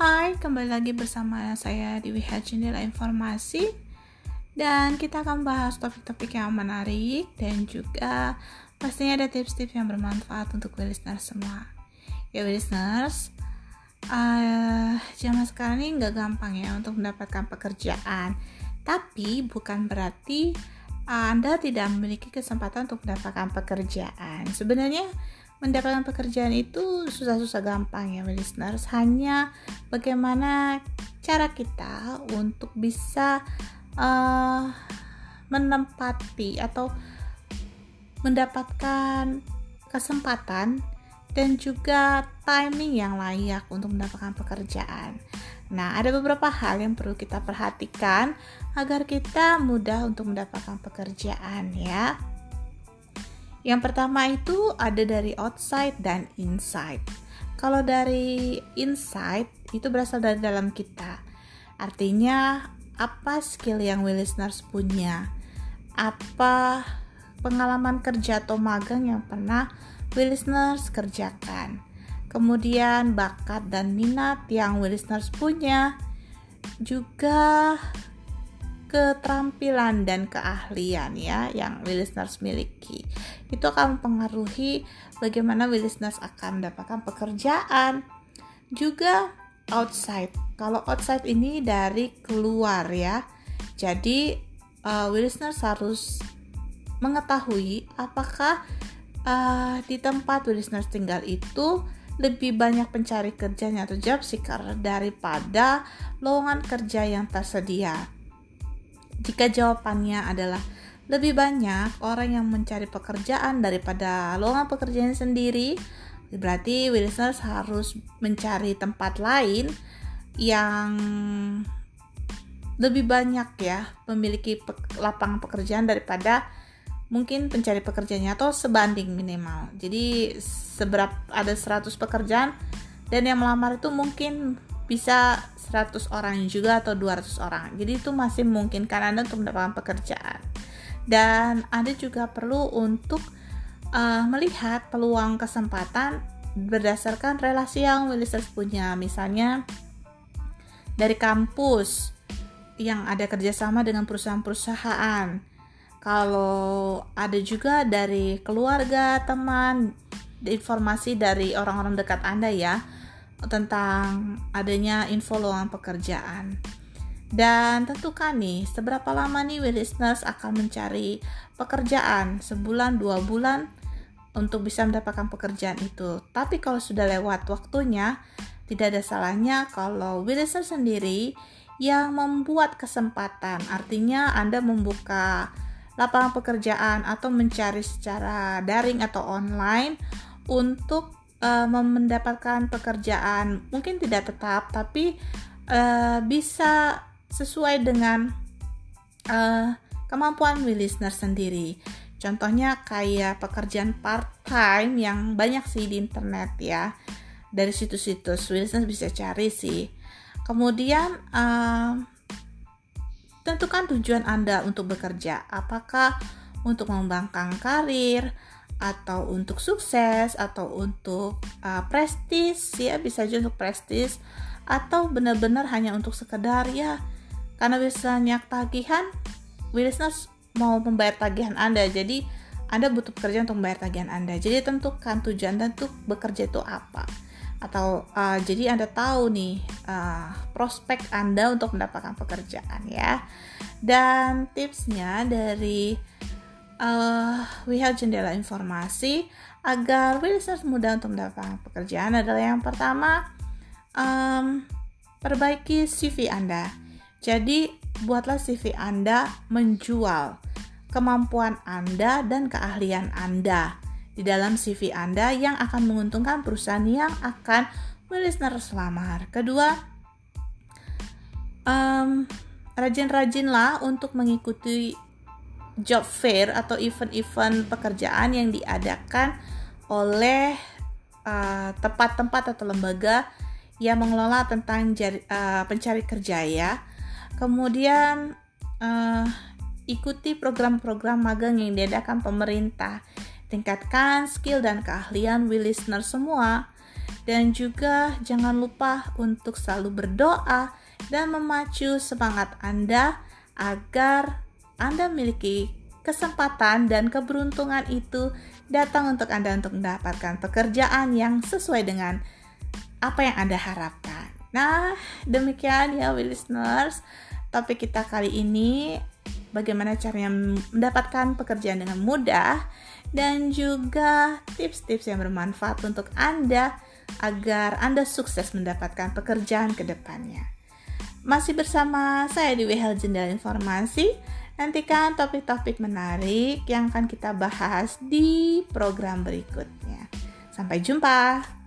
Hai, kembali lagi bersama saya di WH Jendela Informasi. Dan kita akan bahas topik-topik yang menarik Dan juga pastinya ada tips-tips yang bermanfaat untuk listeners semua. Ya listeners, uh, zaman sekarang ini nggak gampang ya untuk mendapatkan pekerjaan. Tapi bukan berarti anda tidak memiliki kesempatan untuk mendapatkan pekerjaan. Sebenarnya mendapatkan pekerjaan itu susah-susah gampang ya listeners. Hanya bagaimana cara kita untuk bisa uh, menempati atau mendapatkan kesempatan dan juga timing yang layak untuk mendapatkan pekerjaan. Nah, ada beberapa hal yang perlu kita perhatikan agar kita mudah untuk mendapatkan pekerjaan ya. Yang pertama itu ada dari outside dan inside. Kalau dari inside itu berasal dari dalam kita. Artinya apa skill yang we listeners punya? Apa pengalaman kerja atau magang yang pernah we listeners kerjakan? kemudian bakat dan minat yang listeners punya, juga keterampilan dan keahlian ya yang listeners miliki. Itu akan mempengaruhi bagaimana listeners akan mendapatkan pekerjaan. Juga outside. Kalau outside ini dari keluar ya. Jadi uh, listeners harus mengetahui apakah uh, di tempat listeners tinggal itu lebih banyak pencari kerjanya atau job seeker daripada lowongan kerja yang tersedia? Jika jawabannya adalah lebih banyak orang yang mencari pekerjaan daripada lowongan pekerjaan sendiri, berarti listeners harus mencari tempat lain yang lebih banyak ya memiliki lapangan pekerjaan daripada mungkin pencari pekerjaannya atau sebanding minimal. Jadi seberapa ada 100 pekerjaan dan yang melamar itu mungkin bisa 100 orang juga atau 200 orang. Jadi itu masih mungkin karena untuk mendapatkan pekerjaan. Dan Anda juga perlu untuk uh, melihat peluang kesempatan berdasarkan relasi yang Willisers punya. Misalnya dari kampus yang ada kerjasama dengan perusahaan-perusahaan kalau ada juga dari keluarga, teman, informasi dari orang-orang dekat Anda ya tentang adanya info lowongan pekerjaan. Dan tentukan nih, seberapa lama nih listeners akan mencari pekerjaan, sebulan, dua bulan, untuk bisa mendapatkan pekerjaan itu. Tapi kalau sudah lewat waktunya, tidak ada salahnya kalau listeners sendiri yang membuat kesempatan. Artinya Anda membuka lapangan pekerjaan atau mencari secara daring atau online untuk uh, mendapatkan pekerjaan mungkin tidak tetap tapi uh, bisa sesuai dengan uh, kemampuan listener sendiri. Contohnya kayak pekerjaan part time yang banyak sih di internet ya. Dari situs-situs listener bisa cari sih. Kemudian uh, Tentukan tujuan Anda untuk bekerja, apakah untuk mengembangkan karir, atau untuk sukses, atau untuk uh, prestis, ya bisa juga untuk prestis, atau benar-benar hanya untuk sekedar ya, karena biasanya tagihan, business mau membayar tagihan Anda, jadi Anda butuh pekerjaan untuk membayar tagihan Anda. Jadi tentukan tujuan Anda untuk bekerja itu apa atau uh, jadi Anda tahu nih uh, prospek Anda untuk mendapatkan pekerjaan ya. Dan tipsnya dari uh, WH Jendela Informasi agar research mudah untuk mendapatkan pekerjaan adalah yang pertama um, perbaiki CV Anda. Jadi buatlah CV Anda menjual kemampuan Anda dan keahlian Anda di dalam CV Anda yang akan menguntungkan perusahaan yang akan listener selamar. Kedua, um, rajin-rajinlah untuk mengikuti job fair atau event-event pekerjaan yang diadakan oleh uh, tempat-tempat uh, atau lembaga yang mengelola tentang jari, uh, pencari kerja ya. Kemudian uh, ikuti program-program magang yang diadakan pemerintah Tingkatkan skill dan keahlian we listener semua. Dan juga jangan lupa untuk selalu berdoa dan memacu semangat Anda agar Anda memiliki kesempatan dan keberuntungan itu datang untuk Anda untuk mendapatkan pekerjaan yang sesuai dengan apa yang Anda harapkan. Nah, demikian ya listeners, topik kita kali ini bagaimana caranya mendapatkan pekerjaan dengan mudah dan juga tips-tips yang bermanfaat untuk Anda agar Anda sukses mendapatkan pekerjaan ke depannya. Masih bersama saya di WHL Jendela Informasi. Nantikan topik-topik menarik yang akan kita bahas di program berikutnya. Sampai jumpa.